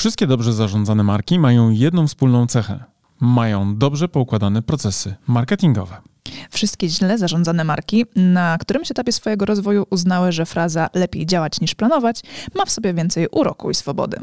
Wszystkie dobrze zarządzane marki mają jedną wspólną cechę. Mają dobrze poukładane procesy marketingowe. Wszystkie źle zarządzane marki na którymś etapie swojego rozwoju uznały, że fraza lepiej działać niż planować ma w sobie więcej uroku i swobody.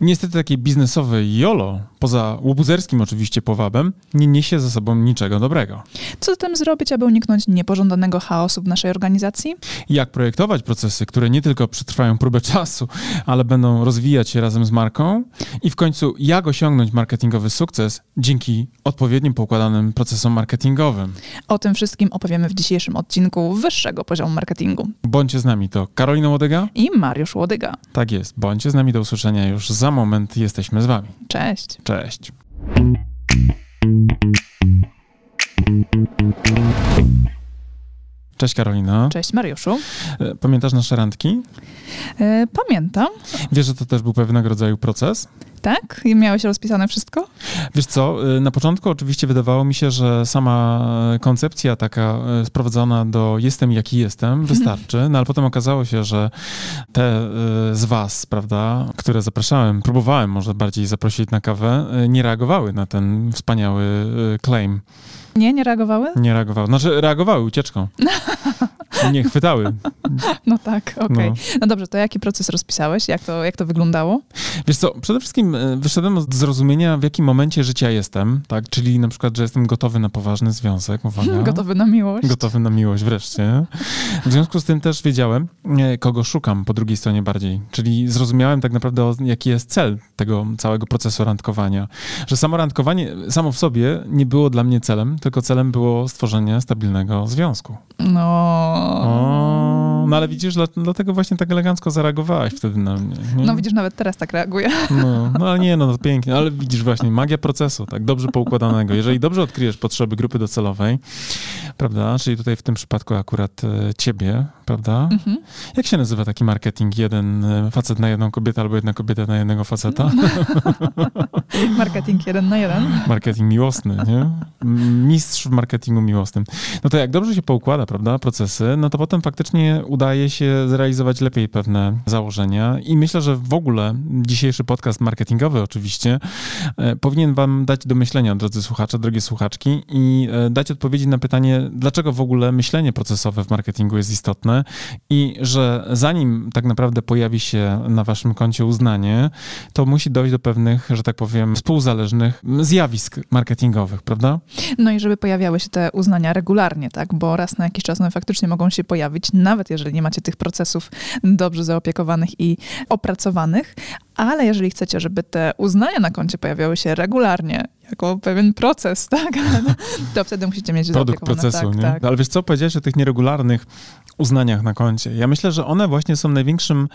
Niestety takie biznesowe YOLO, poza łobuzerskim oczywiście powabem, nie niesie ze sobą niczego dobrego. Co zatem zrobić, aby uniknąć niepożądanego chaosu w naszej organizacji? Jak projektować procesy, które nie tylko przetrwają próbę czasu, ale będą rozwijać się razem z marką? I w końcu, jak osiągnąć marketingowy sukces dzięki odpowiednim poukładanym procesom marketingowym? O tym wszystkim opowiemy w dzisiejszym odcinku wyższego poziomu marketingu. Bądźcie z nami, to Karolina Łodyga i Mariusz Łodyga. Tak jest, bądźcie z nami do usłyszenia już za moment, jesteśmy z wami. Cześć. Cześć. Cześć Karolina. Cześć Mariuszu. E, pamiętasz nasze randki? E, pamiętam. Wiesz, że to też był pewnego rodzaju proces? Tak? I miałeś rozpisane wszystko? Wiesz co, e, na początku oczywiście wydawało mi się, że sama koncepcja taka sprowadzona do jestem jaki jestem wystarczy, no ale potem okazało się, że te z was, prawda, które zapraszałem, próbowałem może bardziej zaprosić na kawę, nie reagowały na ten wspaniały claim. Nie, nie reagowały? Nie reagowały. Znaczy reagowały ucieczką. Nie chwytały. No tak, okej. Okay. No. no. dobrze, to jaki proces rozpisałeś? Jak to, jak to wyglądało? Wiesz co, przede wszystkim e, wyszedłem z zrozumienia, w jakim momencie życia jestem, tak? Czyli na przykład, że jestem gotowy na poważny związek, uwaga. Gotowy na miłość. Gotowy na miłość wreszcie. W związku z tym też wiedziałem, e, kogo szukam po drugiej stronie bardziej. Czyli zrozumiałem tak naprawdę, jaki jest cel tego całego procesu randkowania. Że samo randkowanie samo w sobie nie było dla mnie celem, tylko celem było stworzenie stabilnego związku. No. O, no ale widzisz, dlatego właśnie tak elegancko zareagowałaś wtedy na mnie. Nie? No widzisz, nawet teraz tak reaguję. No, no ale nie, no to pięknie, ale widzisz właśnie, magia procesu, tak, dobrze poukładanego. Jeżeli dobrze odkryjesz potrzeby grupy docelowej, prawda, czyli tutaj w tym przypadku akurat e, ciebie, prawda? Mhm. Jak się nazywa taki marketing? Jeden e, facet na jedną kobietę albo jedna kobieta na jednego faceta? marketing jeden na jeden. Marketing miłosny, nie? Mistrz w marketingu miłosnym. No to jak dobrze się poukłada, prawda, procesy, no to potem faktycznie udaje się zrealizować lepiej pewne założenia i myślę, że w ogóle dzisiejszy podcast marketingowy oczywiście e, powinien wam dać do myślenia, drodzy słuchacze, drogie słuchaczki i dać odpowiedzi na pytanie, dlaczego w ogóle myślenie procesowe w marketingu jest istotne i że zanim tak naprawdę pojawi się na waszym koncie uznanie, to musi dojść do pewnych, że tak powiem, współzależnych zjawisk marketingowych, prawda? No i żeby pojawiały się te uznania regularnie, tak? Bo raz na jakiś czas one faktycznie mogą się pojawić, nawet jeżeli nie macie tych procesów dobrze zaopiekowanych i opracowanych, ale jeżeli chcecie, żeby te uznania na koncie pojawiały się regularnie, jako pewien proces, tak, to wtedy musicie mieć Produkt procesu, tak, nie? Tak. Ale wiesz co, powiedziałeś o tych nieregularnych uznaniach na koncie. Ja myślę, że one właśnie są największym,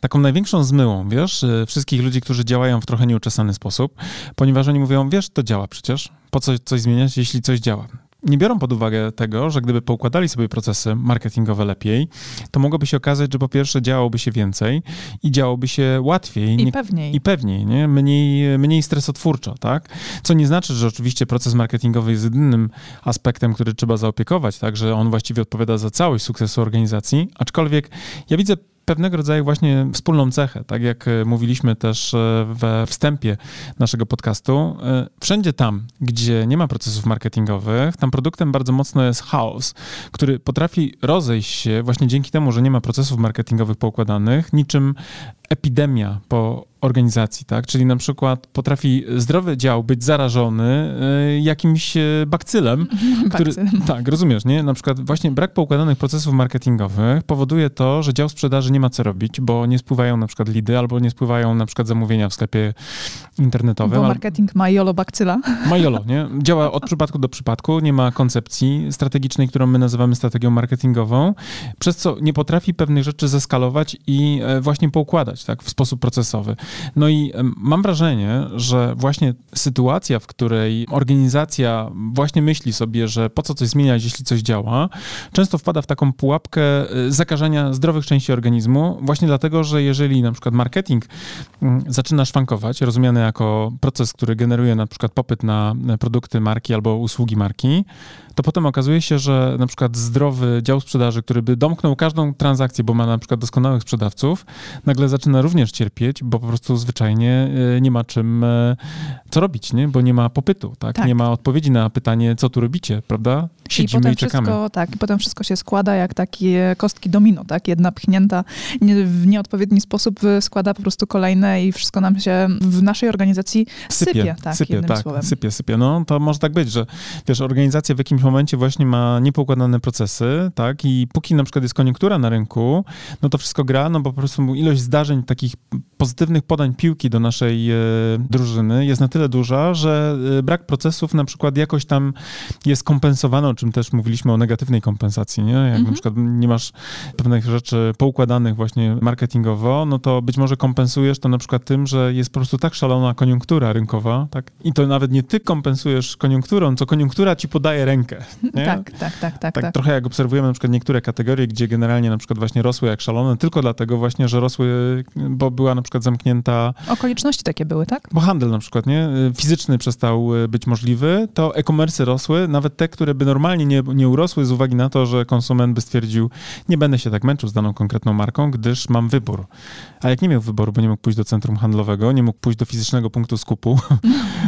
taką największą zmyłą, wiesz, y, wszystkich ludzi, którzy działają w trochę nieuczesany sposób, ponieważ oni mówią, wiesz, to działa przecież, po co coś zmieniać, jeśli coś działa nie biorą pod uwagę tego, że gdyby poukładali sobie procesy marketingowe lepiej, to mogłoby się okazać, że po pierwsze działoby się więcej i działoby się łatwiej. I pewniej. I pewniej, nie? Mniej, mniej stresotwórczo, tak? Co nie znaczy, że oczywiście proces marketingowy jest jedynym aspektem, który trzeba zaopiekować, tak? Że on właściwie odpowiada za całość sukcesu organizacji, aczkolwiek ja widzę pewnego rodzaju właśnie wspólną cechę, tak jak e, mówiliśmy też e, we wstępie naszego podcastu. E, wszędzie tam, gdzie nie ma procesów marketingowych, tam produktem bardzo mocno jest chaos, który potrafi rozejść się właśnie dzięki temu, że nie ma procesów marketingowych poukładanych, niczym epidemia po organizacji, tak? Czyli na przykład potrafi zdrowy dział być zarażony y, jakimś y, bakcylem, który... Tak, rozumiesz, nie? Na przykład właśnie brak poukładanych procesów marketingowych powoduje to, że dział sprzedaży nie ma co robić, bo nie spływają na przykład lidy, albo nie spływają na przykład zamówienia w sklepie internetowym. Bo marketing ma jolo bakcyla. Ma jolo, nie? Działa od przypadku do przypadku, nie ma koncepcji strategicznej, którą my nazywamy strategią marketingową, przez co nie potrafi pewnych rzeczy zeskalować i e, właśnie poukładać, tak? W sposób procesowy. No i mam wrażenie, że właśnie sytuacja, w której organizacja właśnie myśli sobie, że po co coś zmieniać, jeśli coś działa, często wpada w taką pułapkę y, zakażenia zdrowych części organizmu, właśnie dlatego, że jeżeli na przykład marketing mm, zaczyna szwankować, rozumiany jako proces, który generuje na przykład popyt na produkty marki albo usługi marki, to potem okazuje się, że na przykład zdrowy dział sprzedaży, który by domknął każdą transakcję, bo ma na przykład doskonałych sprzedawców, nagle zaczyna również cierpieć, bo po prostu zwyczajnie e, nie ma czym e, co robić, nie? bo nie ma popytu, tak? Tak. Nie ma odpowiedzi na pytanie, co tu robicie, prawda? I Siedzimy potem, i, wszystko, tak, I potem wszystko się składa jak takie kostki domino, tak? Jedna pchnięta nie, w nieodpowiedni sposób y, składa po prostu kolejne i wszystko nam się w naszej organizacji sypie, tak, sypie, tak, słowem. sypie, sypie. No to może tak być, że wiesz, organizacja w jakimś momencie właśnie ma niepoukładane procesy, tak, i póki na przykład jest koniunktura na rynku, no to wszystko gra, no bo po prostu ilość zdarzeń takich pozytywnych podań piłki do naszej e, drużyny jest na tyle duża, że e, brak procesów na przykład jakoś tam jest kompensowany, czym też mówiliśmy o negatywnej kompensacji, nie? Jak Mhm. na przykład nie masz pewnych rzeczy poukładanych właśnie marketingowo, no to być może kompensujesz to na przykład tym, że jest po prostu tak szalona koniunktura rynkowa, tak? I to nawet nie ty kompensujesz koniunkturą, co koniunktura ci podaje rękę. Nie? Tak, tak, tak, tak, Tak, tak. trochę jak obserwujemy na przykład niektóre kategorie, gdzie generalnie na przykład właśnie rosły jak szalone, tylko dlatego właśnie, że rosły, bo była na przykład zamknięta, Okoliczności takie były, tak? bo handel na przykład, nie, fizyczny przestał być możliwy, to e-commerce rosły, nawet te, które by normalnie nie, nie urosły z uwagi na to, że konsument by stwierdził, nie będę się tak męczył z daną konkretną marką, gdyż mam wybór. A jak nie miał wyboru, bo nie mógł pójść do centrum handlowego, nie mógł pójść do fizycznego punktu skupu,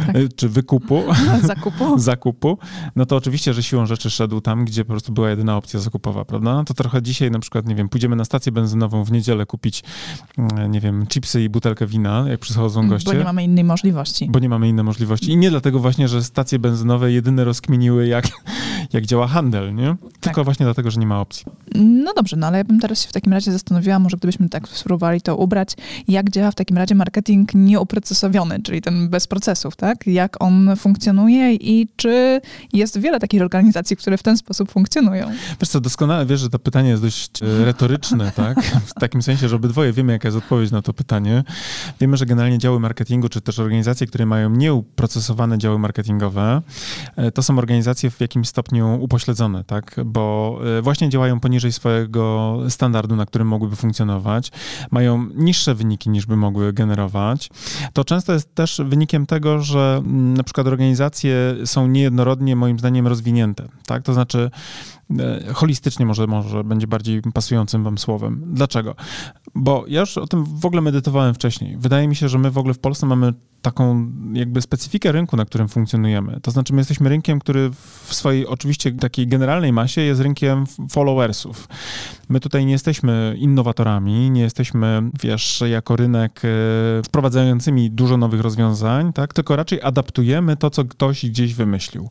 Tak. czy wykupu, Zakupu. zakupu, no to oczywiście, że siłą rzeczy szedł tam, gdzie po prostu była jedyna opcja zakupowa, prawda? No To trochę dzisiaj na przykład, nie wiem, pójdziemy na stację benzynową w niedzielę kupić, mm, nie wiem, chipsy i butelkę wina, jak przychodzą goście. Bo nie mamy innej możliwości. Bo nie mamy innej możliwości. I nie dlatego właśnie, że stacje benzynowe jedyne rozkminiły, jak, jak działa handel, nie? Tylko Tak. właśnie dlatego, że nie ma opcji. No dobrze, no ale ja bym teraz się w takim razie zastanowiła, może gdybyśmy tak spróbowali to ubrać, jak działa w takim razie marketing nieoprocesowiony, czyli ten bez procesów, tak? Jak on funkcjonuje i czy jest wiele takich organizacji, które w ten sposób funkcjonują. Wiesz co, doskonale wiesz, że to pytanie jest dość e, retoryczne, tak? W takim sensie, że obydwoje wiemy, jaka jest odpowiedź na to pytanie. Wiemy, że generalnie działy marketingu, czy też organizacje, które mają nieuprocesowane działy marketingowe, e, to są organizacje w jakimś stopniu upośledzone, tak? Bo e, właśnie działają poniżej swojego standardu, na którym mogłyby funkcjonować, mają niższe wyniki niż by mogły generować. To często jest też wynikiem tego, że mm, na przykład organizacje są niejednorodnie, moim zdaniem, rozwinięte, tak? To znaczy, holistycznie może, może będzie bardziej pasującym wam słowem. Dlaczego? Bo ja już o tym w ogóle medytowałem wcześniej. Wydaje mi się, że my w ogóle w Polsce mamy taką jakby specyfikę rynku, na którym funkcjonujemy. To znaczy my jesteśmy rynkiem, który w swojej oczywiście takiej generalnej masie jest rynkiem followersów. My tutaj nie jesteśmy innowatorami, nie jesteśmy, wiesz, jako rynek e, wprowadzającymi dużo nowych rozwiązań, tak? tylko raczej adaptujemy to, co ktoś gdzieś wymyślił.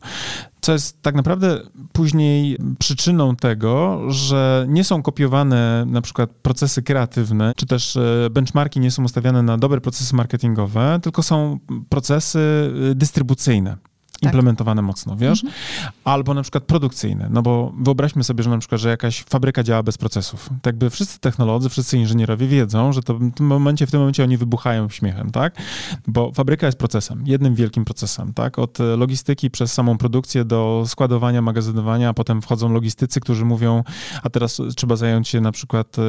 Co jest tak naprawdę później przyczyną tego, że nie są kopiowane na przykład procesy kreatywne, czy też e, benchmarki nie są ustawiane na dobre procesy marketingowe, tylko są procesy e, Tak. Implementowane mocno, wiesz? Albo na przykład produkcyjne, no bo wyobraźmy sobie, że na przykład, że jakaś fabryka działa bez procesów. Tak jakby wszyscy technolodzy, wszyscy inżynierowie wiedzą, że to w tym momencie, w tym momencie oni wybuchają śmiechem, tak? Bo fabryka jest procesem, jednym wielkim procesem, tak? Od e, logistyki przez samą produkcję do składowania, magazynowania, a potem wchodzą logistycy, którzy mówią, a teraz trzeba zająć się na przykład e,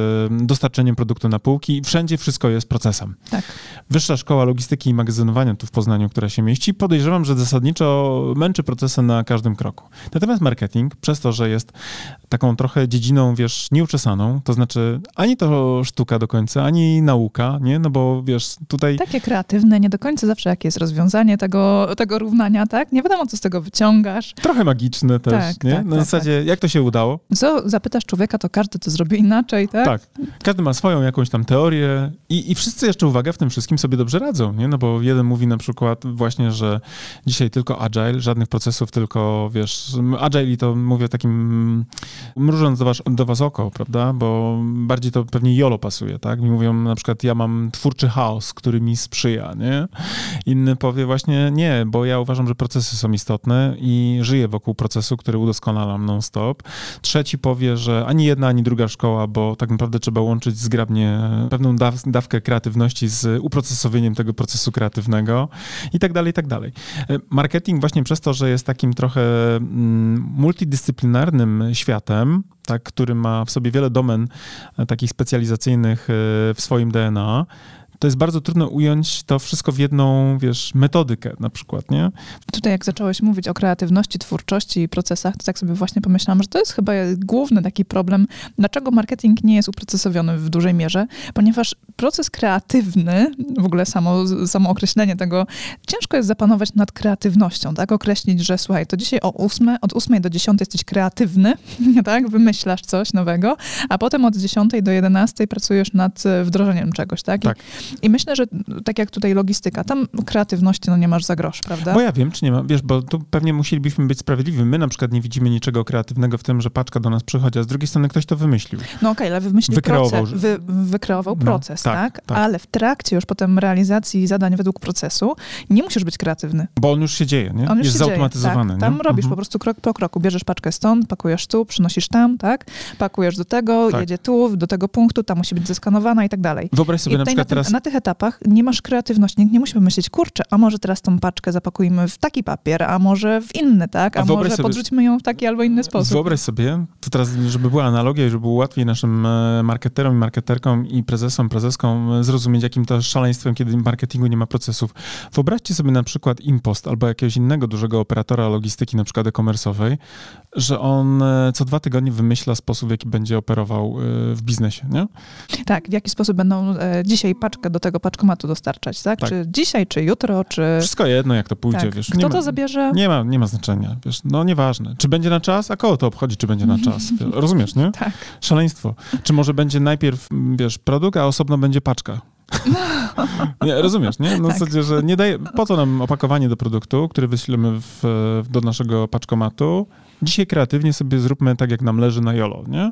dostarczeniem produktu na półki. Wszędzie wszystko jest procesem. Tak. Wyższa Szkoła Logistyki i Magazynowania tu w Poznaniu, która się mieści, podejrzewam, że zasadniczo męczy procesy na każdym kroku. Natomiast marketing, przez to, że jest taką trochę dziedziną, wiesz, nieuczesaną, to znaczy ani to sztuka do końca, ani nauka, nie? No bo wiesz, tutaj... Takie kreatywne, nie do końca zawsze jakie jest rozwiązanie tego, tego równania, tak? Nie wiadomo, co z tego wyciągasz. Trochę magiczne też, Tak, nie? tak, Na tak, zasadzie, jak to się udało? Co zapytasz człowieka, to każdy to zrobi inaczej, tak? Tak. Każdy ma swoją jakąś tam teorię i, i wszyscy jeszcze, uwaga, w tym wszystkim sobie dobrze radzą, nie? No bo jeden mówi na przykład właśnie, że dzisiaj tylko agile, żadnych procesów, tylko, wiesz, agile i to mówię takim mrużąc do was, do was oko, prawda? Bo bardziej to pewnie YOLO pasuje, tak? Mi mówią na przykład, ja mam twórczy chaos, który mi sprzyja, nie? Inny powie właśnie, nie, bo ja uważam, że procesy są istotne i żyję wokół procesu, który udoskonalam non-stop. Trzeci powie, że ani jedna, ani druga szkoła, bo tak naprawdę trzeba łączyć zgrabnie pewną daw dawkę kreatywności z uprocesowieniem tego procesu kreatywnego i tak dalej, i tak dalej. E, Marketing właśnie przez to, że jest takim trochę mm, multidyscyplinarnym światem, tak, który ma w sobie wiele domen e, takich specjalizacyjnych e, w swoim DNA, to jest bardzo trudno ująć to wszystko w jedną, wiesz, metodykę na przykład, nie? Tutaj jak zacząłeś mówić o kreatywności, twórczości i procesach, to tak sobie właśnie pomyślałam, że to jest chyba główny taki problem, dlaczego marketing nie jest uprocesowiony w dużej mierze, ponieważ proces kreatywny, w ogóle samo, samo określenie tego, ciężko jest zapanować nad kreatywnością, tak? Określić, że słuchaj, to dzisiaj o 8, od 8 do 10 jesteś kreatywny, tak? Wymyślasz coś nowego, a potem od 10 do 11 pracujesz nad wdrożeniem czegoś, tak? tak. I, myślę, że tak jak tutaj logistyka, tam kreatywności no nie masz za grosz, prawda? Bo ja wiem, czy nie ma, wiesz, bo tu pewnie musielibyśmy być sprawiedliwi. My na przykład nie widzimy niczego kreatywnego w tym, że paczka do nas przychodzi, a z drugiej strony ktoś to wymyślił. No okej, okay, ale wymyślił wykreował, proces, wy, wykreował no, proces, tak, tak? tak? Ale w trakcie już potem realizacji zadań według procesu nie musisz być kreatywny. Bo on już się dzieje, nie? On już jest zautomatyzowany. Tak. Tam robisz mhm. po prostu krok po kroku. Bierzesz paczkę stąd, pakujesz tu, przynosisz tam, tak? Pakujesz do tego, tak. jedzie tu, do tego punktu, tam musi być zeskanowana i tak dalej. Wyobraź sobie I na przykład na tym, teraz... Na tych etapach nie masz kreatywności, nie musi myśleć, kurczę, a może teraz tą paczkę zapakujmy w taki papier, a może w inny, tak? A, a może sobie... podrzućmy ją w taki albo inny sposób. Wyobraź sobie, to teraz, żeby była analogia i żeby było łatwiej naszym e, marketerom i marketerkom i prezesom, prezeskom e, zrozumieć, jakim to szaleństwem, kiedy w marketingu nie ma procesów. Wyobraźcie sobie na przykład Impost albo jakiegoś innego dużego operatora logistyki, na przykład e-commerce'owej, że on e, co dwa tygodnie wymyśla sposób, w jaki będzie operował w biznesie, nie? Tak, w jaki sposób będą dzisiaj paczkę do tego paczkomatu dostarczać, tak? tak. Czy dzisiaj, czy jutro, czy... Wszystko jedno, jak to pójdzie, tak. wiesz. Kto to zabierze? Nie ma, nie ma znaczenia, wiesz. No nieważne. Czy będzie na czas, a koło to obchodzi, czy będzie na czas. Rozumiesz, nie? Tak. Szaleństwo. Czy może będzie najpierw, wiesz, produkt, a osobno będzie paczka. Nie, rozumiesz, nie? No tak. w zasadzie, że nie daje, po co nam opakowanie do produktu, który wyślemy w, do naszego paczkomatu, Dzisiaj kreatywnie sobie zróbmy tak, jak nam leży na jolo, nie?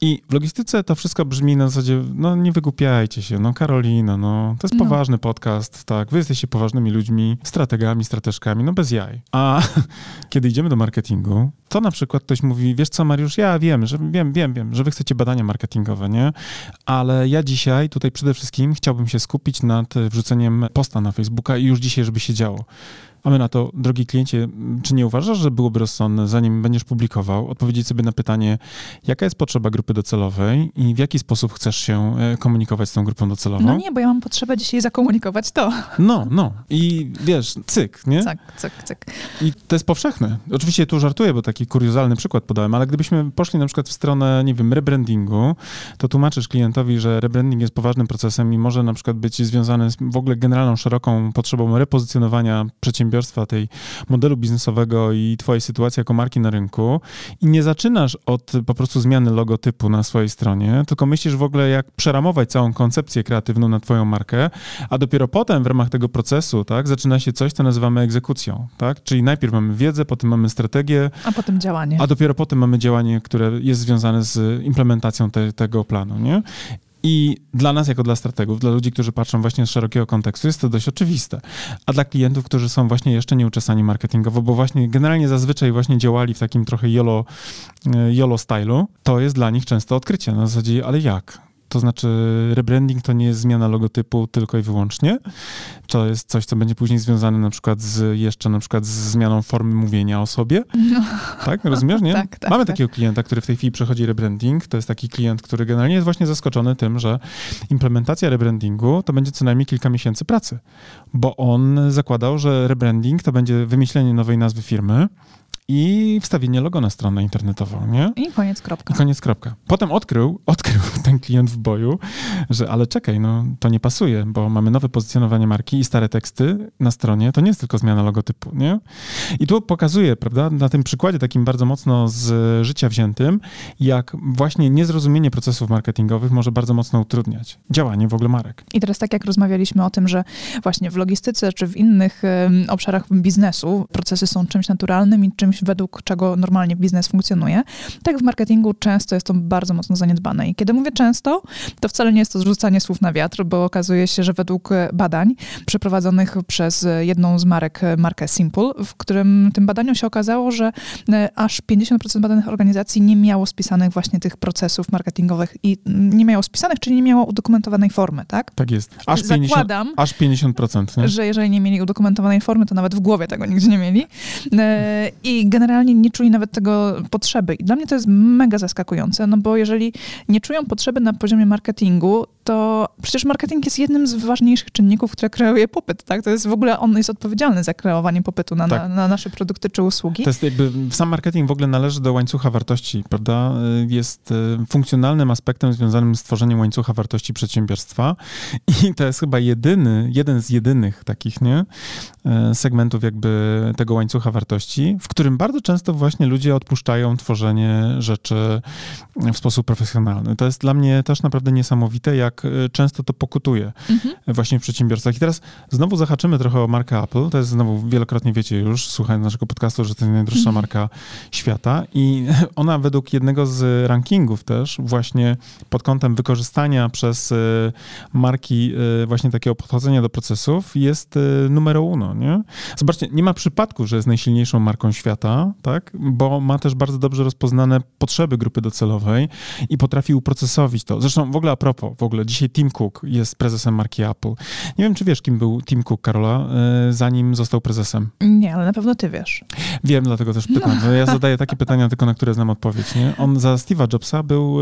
I w logistyce to wszystko brzmi na zasadzie, no nie wygłupiajcie się, no Karolina, no to jest no. poważny podcast, tak, wy jesteście poważnymi ludźmi, strategami, strateżkami, no bez jaj. A kiedy idziemy do marketingu, to na przykład ktoś mówi, wiesz co Mariusz, ja wiem, że wiem, wiem, wiem, że wy chcecie badania marketingowe, nie? Ale ja dzisiaj tutaj przede wszystkim chciałbym się skupić nad wrzuceniem posta na Facebooka i już dzisiaj, żeby się działo. A my na to, drogi kliencie, czy nie uważasz, że byłoby rozsądne, zanim będziesz publikował, odpowiedzieć sobie na pytanie, jaka jest potrzeba grupy docelowej i w jaki sposób chcesz się e, komunikować z tą grupą docelową? No nie, bo ja mam potrzebę dzisiaj zakomunikować to. No, no. I wiesz, cyk, nie? Cyk, cyk, cyk. I to jest powszechne. Oczywiście tu żartuję, bo taki kuriozalny przykład podałem, ale gdybyśmy poszli na przykład w stronę, nie wiem, rebrandingu, to tłumaczysz klientowi, że rebranding jest poważnym procesem i może na przykład być związany z w ogóle generalną, szeroką potrzebą repozycjonowania przedsiębiorstwa przedsiębiorstwa, tej modelu biznesowego i twojej sytuacji jako marki na rynku i nie zaczynasz od po prostu zmiany logotypu na swojej stronie, tylko myślisz w ogóle jak przeramować całą koncepcję kreatywną na twoją markę, a dopiero potem w ramach tego procesu, tak, zaczyna się coś, co nazywamy egzekucją, tak? Czyli najpierw mamy wiedzę, potem mamy strategię, a potem działanie. A dopiero potem mamy działanie, które jest związane z implementacją te, tego planu, nie? I dla nas, jako dla strategów, dla ludzi, którzy patrzą właśnie z szerokiego kontekstu, jest to dość oczywiste. A dla klientów, którzy są właśnie jeszcze nieuczesani marketingowo, bo właśnie generalnie zazwyczaj właśnie działali w takim trochę YOLO, e, YOLO stylu, to jest dla nich często odkrycie. Na zasadzie, ale jak? To znaczy, rebranding to nie jest zmiana logotypu tylko i wyłącznie. To jest coś, co będzie później związane na przykład z jeszcze na przykład z zmianą formy mówienia o sobie. No. Tak, rozumiesz, nie? tak, tak, Mamy tak. takiego klienta, który w tej chwili przechodzi rebranding. To jest taki klient, który generalnie jest właśnie zaskoczony tym, że implementacja rebrandingu to będzie co najmniej kilka miesięcy pracy, bo on zakładał, że rebranding to będzie wymyślenie nowej nazwy firmy, i wstawienie logo na stronę internetową, nie? I koniec kropka. I koniec kropka. Potem odkrył, odkrył ten klient w boju, że ale czekaj, no to nie pasuje, bo mamy nowe pozycjonowanie marki i stare teksty na stronie, to nie jest tylko zmiana logotypu, nie? I tu pokazuje, prawda, na tym przykładzie takim bardzo mocno z życia wziętym, jak właśnie niezrozumienie procesów marketingowych może bardzo mocno utrudniać działanie w ogóle marek. I teraz tak jak rozmawialiśmy o tym, że właśnie w logistyce czy w innych obszarach biznesu procesy są czymś naturalnym i czymś według czego normalnie biznes funkcjonuje. Tak w marketingu często jest to bardzo mocno zaniedbane. I kiedy mówię często, to wcale nie jest to zrzucanie słów na wiatr, bo okazuje się, że według badań przeprowadzonych przez jedną z marek, markę Simple, w którym tym badaniu się okazało, że e, aż 50% badanych organizacji nie miało spisanych właśnie tych procesów marketingowych i nie miało spisanych, czyli nie miało udokumentowanej formy, tak? Tak jest. Aż 50%. Zakładam, aż 50%. Nie? Że jeżeli nie mieli udokumentowanej formy, to nawet w głowie tego nigdzie nie mieli. E, I generalnie nie czuli nawet tego potrzeby. I dla mnie to jest mega zaskakujące, no bo jeżeli nie czują potrzeby na poziomie marketingu, to przecież marketing jest jednym z ważniejszych czynników, które kreuje popyt, tak? To jest w ogóle, on jest odpowiedzialny za kreowanie popytu na, tak. na, na, nasze produkty czy usługi. To jest jakby, sam marketing w ogóle należy do łańcucha wartości, prawda? Jest e, funkcjonalnym aspektem związanym z tworzeniem łańcucha wartości przedsiębiorstwa i to jest chyba jedyny, jeden z jedynych takich, nie? E, segmentów jakby tego łańcucha wartości, w którym bardzo często właśnie ludzie odpuszczają tworzenie rzeczy w sposób profesjonalny. To jest dla mnie też naprawdę niesamowite, jak e, często to pokutuje mhm. właśnie w przedsiębiorstwach. I teraz znowu zahaczymy trochę o markę Apple. To jest znowu, wielokrotnie wiecie już, słuchając naszego podcastu, że to jest najdroższa mhm. marka świata i ona według jednego z rankingów też właśnie pod kątem wykorzystania przez e, marki właśnie takiego podchodzenia do procesów jest numer uno, nie? Zobaczcie, nie ma przypadku, że jest najsilniejszą marką świata, tak? Bo ma też bardzo dobrze rozpoznane potrzeby grupy docelowej i potrafi uprocesowić to. Zresztą w ogóle a propos, w ogóle dzisiaj Tim Cook jest prezesem marki Apple. Nie wiem, czy wiesz, kim był Tim Cook, Karola, e, zanim został prezesem. Nie, ale na pewno ty wiesz. Wiem, dlatego też pytam. No. Ja zadaję takie pytania tylko, na które znam odpowiedź, nie? On za Steve'a Jobsa był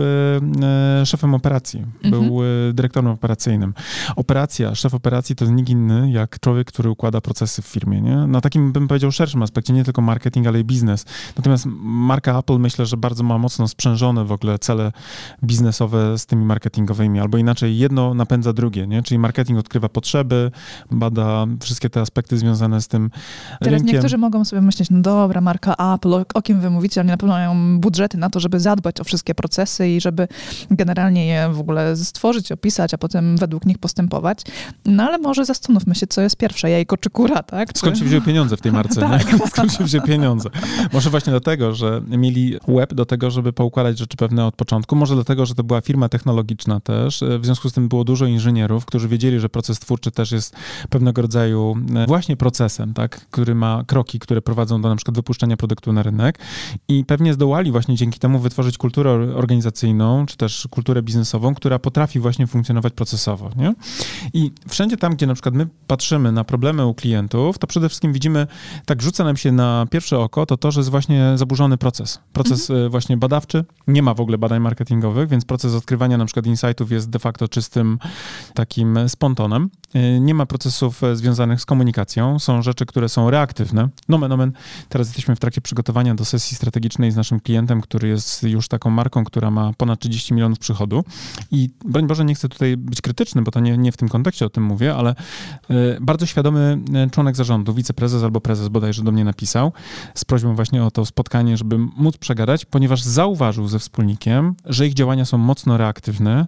e, szefem operacji, mhm. był dyrektorem operacyjnym. Operacja, szef operacji to nikt inny jak człowiek, który układa procesy w firmie, nie? Na takim, bym powiedział, szerszym aspekcie, nie tylko marketing, ale i biznes. Natomiast marka Apple myślę, że bardzo ma mocno sprzężone w ogóle cele biznesowe z tymi marketingowymi, albo inaczej jedno napędza drugie, nie? Czyli marketing odkrywa potrzeby, bada wszystkie te aspekty związane z tym Teraz rynkiem. niektórzy mogą sobie myśleć, no dobra, marka Apple, o, o kim wy mówicie, oni na pewno mają budżety na to, żeby zadbać o wszystkie procesy i żeby generalnie je w ogóle stworzyć, opisać, a potem według nich postępować. No ale może zastanówmy się, co jest pierwsze, jajko czy kura, tak? Skąd się wzięły pieniądze w tej marce, tak. nie? Skąd się wzięły pieniądze? Może właśnie dlatego, że mieli web do tego, żeby poukładać rzeczy pewne od początku. Może dlatego, że to była firma technologiczna też. W związku z tym było dużo inżynierów, którzy wiedzieli, że proces twórczy też jest pewnego rodzaju e, właśnie procesem, tak? Który ma kroki, które prowadzą do na przykład wypuszczenia produktu na rynek i pewnie zdołali właśnie dzięki temu wytworzyć kulturę organizacyjną, czy też kulturę biznesową, która potrafi właśnie funkcjonować procesowo, nie? I wszędzie tam, gdzie na przykład my patrzymy na problemy u klientów, to przede wszystkim widzimy, tak rzuca nam się na pierwsze oko, to to, że jest właśnie zaburzony proces. Proces mhm. właśnie badawczy, nie ma w ogóle badań marketingowych, więc proces odkrywania na przykład insightów jest de facto czystym takim spontonem. E, nie ma procesów e, związanych z komunikacją, są rzeczy, które są reaktywne. Nomen omen, teraz jesteśmy w trakcie przygotowania do sesji strategicznej z naszym klientem, który jest już taką marką, która ma ponad 30 milionów przychodu i broń Boże, nie chcę tutaj być krytyczny, bo to nie, nie w tym kontekście o tym mówię, ale bardzo świadomy członek zarządu, wiceprezes albo prezes bodajże do mnie napisał z prośbą właśnie o to spotkanie, żeby móc przegadać, ponieważ zauważył ze wspólnikiem, że ich działania są mocno reaktywne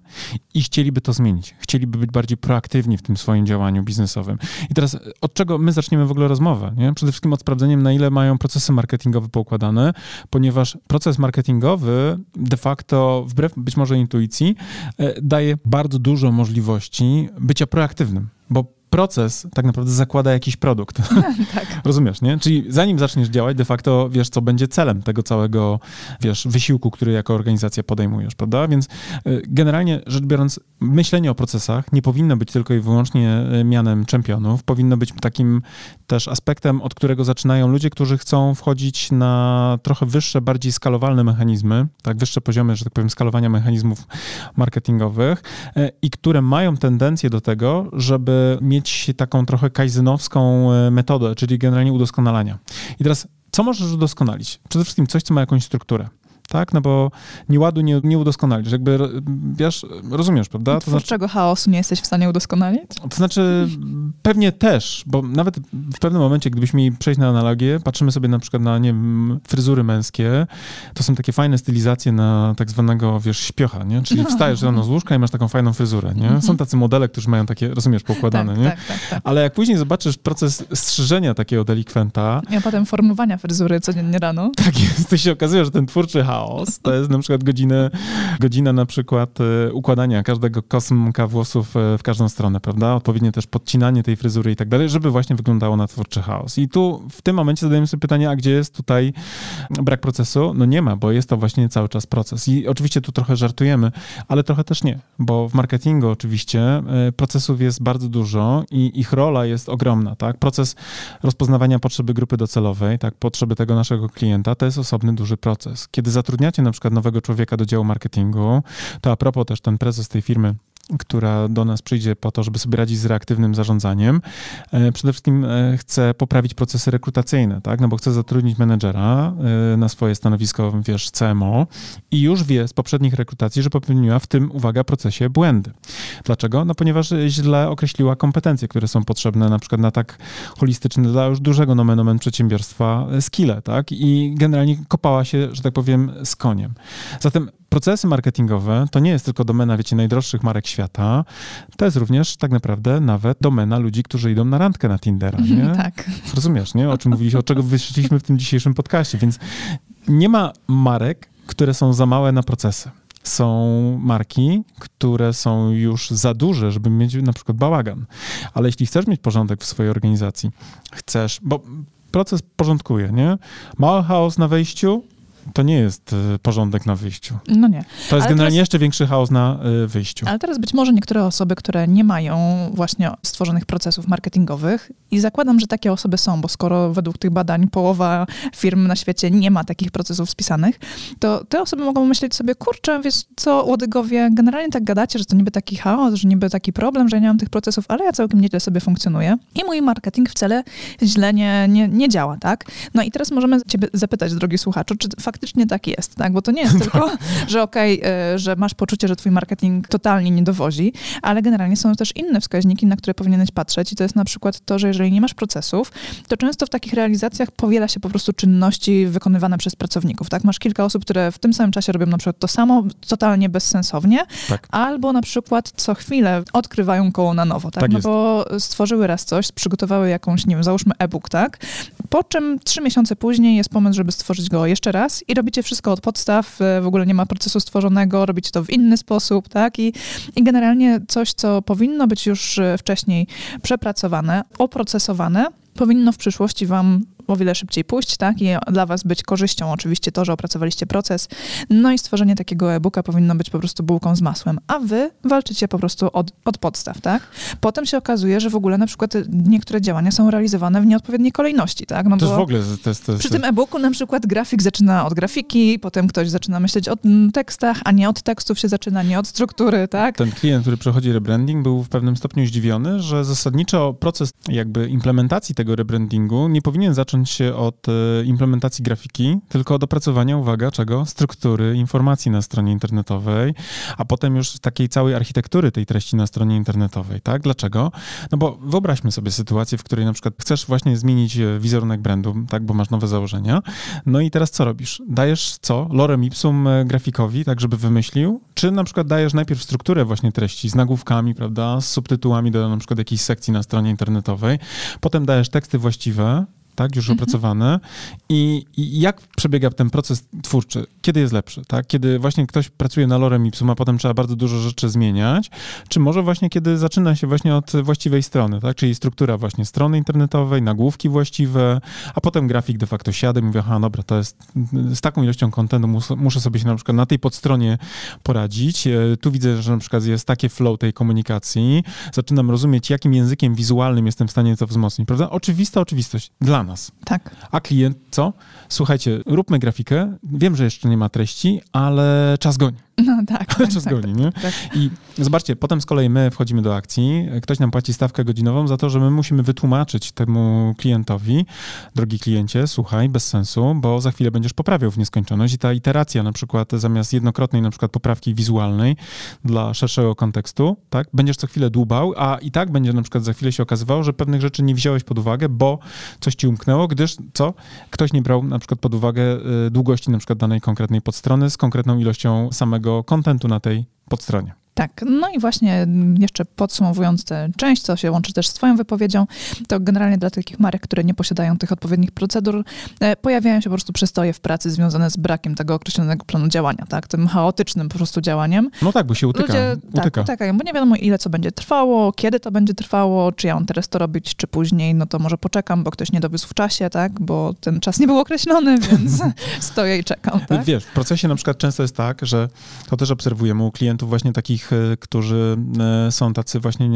i chcieliby to zmienić. Chcieliby być bardziej proaktywni w tym swoim działaniu biznesowym. I teraz od czego my zaczniemy w ogóle rozmowę? Nie? Przede wszystkim od sprawdzeniem, na ile mają procesy marketingowe poukładane, ponieważ proces marketingowy de facto, wbrew być może intuicji, e, daje bardzo dużo możliwości bycia proaktywnym, bo proces tak naprawdę zakłada jakiś produkt. tak. Rozumiesz, nie? Czyli zanim zaczniesz działać, de facto wiesz, co będzie celem tego całego, wiesz, wysiłku, który jako organizacja podejmujesz, prawda? Więc y, generalnie rzecz biorąc, myślenie o procesach nie powinno być tylko i wyłącznie y, mianem czempionów, powinno być takim też aspektem, od którego zaczynają ludzie, którzy chcą wchodzić na trochę wyższe, bardziej skalowalne mechanizmy, tak, wyższe poziomy, że tak powiem, skalowania mechanizmów marketingowych y, i które mają tendencję do tego, żeby mieć mieć taką trochę kaizenowską e, metodę, czyli generalnie udoskonalania. I teraz, co możesz udoskonalić? Przede wszystkim coś, co ma jakąś strukturę tak? No bo nie ładu nie, nie udoskonalisz. Jakby, wiesz, rozumiesz, prawda? To Twórczego znaczy, chaosu nie jesteś w stanie udoskonalić? To znaczy, pewnie też, bo nawet w pewnym momencie, gdybyśmy mieli przejść na analogię, patrzymy sobie na przykład na, nie wiem, fryzury męskie, to są takie fajne stylizacje na tak zwanego, wiesz, śpiocha, nie? Czyli wstajesz rano z łóżka i masz taką fajną fryzurę, nie? Mhm. Są tacy modele, którzy mają takie, rozumiesz, pokładane, tak, nie? Tak, tak, tak. Ale jak później zobaczysz proces strzyżenia takiego delikwenta... A potem formowania fryzury codziennie rano. Tak jest, to się okazuje, że ten twórczy chaos chaos. To jest na przykład godzinę, godzina na przykład e, układania każdego kosmka włosów e, w każdą stronę, prawda? Odpowiednie też podcinanie tej fryzury i tak dalej, żeby właśnie wyglądało na twórczy chaos. I tu w tym momencie zadajemy sobie pytanie, a gdzie jest tutaj brak procesu? No nie ma, bo jest to właśnie cały czas proces. I oczywiście tu trochę żartujemy, ale trochę też nie, bo w marketingu oczywiście e, procesów jest bardzo dużo i ich rola jest ogromna, tak? Proces rozpoznawania potrzeby grupy docelowej, tak? Potrzeby tego naszego klienta, to jest osobny duży proces. Kiedy zatrudniamy zatrudniacie na przykład nowego człowieka do działu marketingu, to a propos też ten prezes tej firmy która do nas przyjdzie po to, żeby sobie radzić z reaktywnym zarządzaniem, e, przede wszystkim e, chce poprawić procesy rekrutacyjne, tak? No bo chce zatrudnić menedżera e, na swoje stanowisko, wiesz, CMO i już wie z poprzednich rekrutacji, że popełniła w tym, uwaga, procesie błędy. Dlaczego? No ponieważ źle określiła kompetencje, które są potrzebne na przykład na tak holistyczny dla już dużego nomen omen przedsiębiorstwa skille, tak? I generalnie kopała się, że tak powiem, z koniem. Zatem procesy marketingowe to nie jest tylko domena, wiecie, najdroższych marek świata, to jest również tak naprawdę nawet domena ludzi, którzy idą na randkę na Tindera, nie? tak. Rozumiesz, nie? O czym mówiliśmy, o czego wyszliśmy w tym dzisiejszym podcaście, więc nie ma marek, które są za małe na procesy. Są marki, które są już za duże, żeby mieć na przykład bałagan. Ale jeśli chcesz mieć porządek w swojej organizacji, chcesz, bo proces porządkuje, nie? Mały chaos na wejściu, to nie jest y, porządek na wyjściu. No nie. To jest ale generalnie teraz, jeszcze większy chaos na y, wyjściu. Ale teraz być może niektóre osoby, które nie mają właśnie stworzonych procesów marketingowych i zakładam, że takie osoby są, bo skoro według tych badań połowa firm na świecie nie ma takich procesów spisanych, to te osoby mogą myśleć sobie, kurczę, wiesz co, łodygowie, generalnie tak gadacie, że to niby taki chaos, że niby taki problem, że ja nie mam tych procesów, ale ja całkiem nieźle sobie funkcjonuję i mój marketing wcale źle nie, nie, nie działa, tak? No i teraz możemy ciebie zapytać, drogi słuchaczu, czy faktycznie tak jest, tak? Bo to nie jest tylko, że okej, okay, że masz poczucie, że twój marketing totalnie nie dowozi, ale generalnie są też inne wskaźniki, na które powinieneś patrzeć i to jest na przykład to, że jeżeli nie masz procesów, to często w takich realizacjach powiela się po prostu czynności wykonywane przez pracowników, tak? Masz kilka osób, które w tym samym czasie robią na przykład to samo, totalnie bezsensownie, tak. albo na przykład co chwilę odkrywają koło na nowo, tak? tak no jest. bo stworzyły raz coś, przygotowały jakąś, nie wiem, załóżmy e-book, tak? Po czym trzy miesiące później jest pomysł, żeby stworzyć go jeszcze raz i robicie wszystko od podstaw, e, w ogóle nie ma procesu stworzonego, robicie to w inny sposób, tak? I, i generalnie coś, co powinno być już e, wcześniej przepracowane, oprocesowane, powinno w przyszłości Wam o wiele szybciej pójść, tak? I dla Was być korzyścią oczywiście to, że opracowaliście proces. No i stworzenie takiego e-booka powinno być po prostu bułką z masłem, a Wy walczycie po prostu od, od podstaw, tak? Potem się okazuje, że w ogóle na przykład niektóre działania są realizowane w nieodpowiedniej kolejności, tak? No to jest w ogóle... To jest, to jest... Przy tym e-booku na przykład grafik zaczyna od grafiki, potem ktoś zaczyna myśleć o tekstach, a nie od tekstów się zaczyna, nie od struktury, tak? Ten klient, który przechodzi rebranding, był w pewnym stopniu zdziwiony, że zasadniczo proces jakby implementacji tego rebrandingu nie powinien zacząć się od e, implementacji grafiki, tylko od opracowania, uwaga, czego? Struktury informacji na stronie internetowej, a potem już takiej całej architektury tej treści na stronie internetowej, tak? Dlaczego? No bo wyobraźmy sobie sytuację, w której na przykład chcesz właśnie zmienić e, wizerunek brandu, tak? Bo masz nowe założenia. No i teraz co robisz? Dajesz co? Lorem ipsum e, grafikowi, tak żeby wymyślił? Czy na przykład dajesz najpierw strukturę właśnie treści z nagłówkami, prawda? Z subtytułami do na przykład jakiejś sekcji na stronie internetowej, potem dajesz teksty właściwe, tak, już mhm. opracowane. I, I, jak przebiega ten proces twórczy? Kiedy jest lepszy, tak? Kiedy właśnie ktoś pracuje na lorem ipsum, a potem trzeba bardzo dużo rzeczy zmieniać, czy może właśnie kiedy zaczyna się właśnie od właściwej strony, tak? Czyli struktura właśnie strony internetowej, nagłówki właściwe, a potem grafik de facto siada i mówi, aha, dobra, to jest z taką ilością kontentu muszę, muszę sobie się na przykład na tej podstronie poradzić. E, tu widzę, że na przykład jest takie flow tej komunikacji. Zaczynam rozumieć, jakim językiem wizualnym jestem w stanie to wzmocnić, prawda? Oczywista oczywistość dla nas nas. Tak. A klient co? Słuchajcie, róbmy grafikę. Wiem, że jeszcze nie ma treści, ale czas goni. No tak. tak czas tak, goni, nie? Tak. I zobaczcie, potem z kolei my wchodzimy do akcji, ktoś nam płaci stawkę godzinową za to, że my musimy wytłumaczyć temu klientowi, drogi kliencie, słuchaj, bez sensu, bo za chwilę będziesz poprawiał w nieskończoność i ta iteracja na przykład zamiast jednokrotnej na przykład poprawki wizualnej dla szerszego kontekstu, tak, będziesz co chwilę dłubał, a i tak będzie na przykład za chwilę się okazywało, że pewnych rzeczy nie wziąłeś pod uwagę, bo coś ci umknęło, gdyż co? Ktoś nie brał na przykład pod uwagę y, długości na przykład danej konkretnej podstrony z konkretną ilością samego kontentu na tej podstronie. Tak, no i właśnie jeszcze podsumowując tę część, co się łączy też z Twoją wypowiedzią, to generalnie dla takich marek, które nie posiadają tych odpowiednich procedur, e, pojawiają się po prostu przystoje w pracy związane z brakiem tego określonego planu działania, tak, tym chaotycznym po prostu działaniem. No tak, bo się utyka. Ludzie, tak, utyka. utykają, bo nie wiadomo ile co będzie trwało, kiedy to będzie trwało, czy ja mam teraz to robić, czy później, no to może poczekam, bo ktoś nie dowiózł w czasie, tak, bo ten czas nie był określony, więc stoję i czekam, tak? Wiesz, w procesie na przykład często jest tak, że to też obserwujemy u klientów właśnie takich tych, którzy są tacy właśnie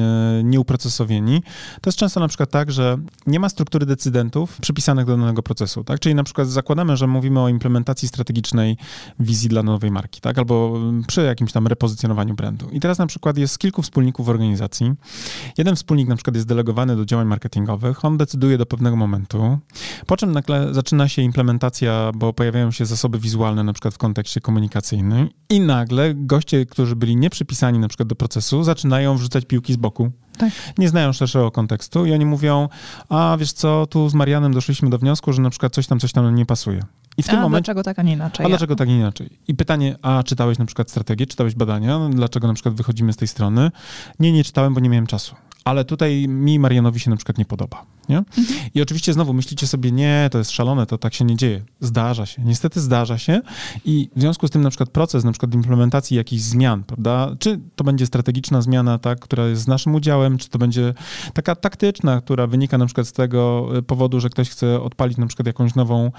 nieuprocesowieni, to jest często na przykład tak, że nie ma struktury decydentów przypisanych do danego procesu, tak? Czyli na przykład zakładamy, że mówimy o implementacji strategicznej wizji dla nowej marki, tak? Albo przy jakimś tam repozycjonowaniu brandu. I teraz na przykład jest kilku wspólników w organizacji. Jeden wspólnik na przykład jest delegowany do działań marketingowych, on decyduje do pewnego momentu, po czym nagle zaczyna się implementacja, bo pojawiają się zasoby wizualne na przykład w kontekście komunikacyjnym i nagle goście, którzy byli nieprzypisani na przykład do procesu, zaczynają wrzucać piłki z boku. Tak. Nie znają szerszego kontekstu i oni mówią, a wiesz co, tu z Marianem doszliśmy do wniosku, że na przykład coś tam, coś tam nie pasuje. I w tym a momencie. Dlaczego tak, a nie inaczej? A dlaczego tak, a nie inaczej? I pytanie, a czytałeś na przykład strategię, czytałeś badania? Dlaczego na przykład wychodzimy z tej strony? Nie, nie czytałem, bo nie miałem czasu ale tutaj mi Marianowi się na przykład nie podoba. Nie? I oczywiście znowu myślicie sobie, nie, to jest szalone, to tak się nie dzieje. Zdarza się. Niestety zdarza się i w związku z tym na przykład proces na przykład implementacji jakichś zmian, prawda? Czy to będzie strategiczna zmiana, tak, która jest z naszym udziałem, czy to będzie taka taktyczna, która wynika na przykład z tego e, powodu, że ktoś chce odpalić na przykład jakąś nową,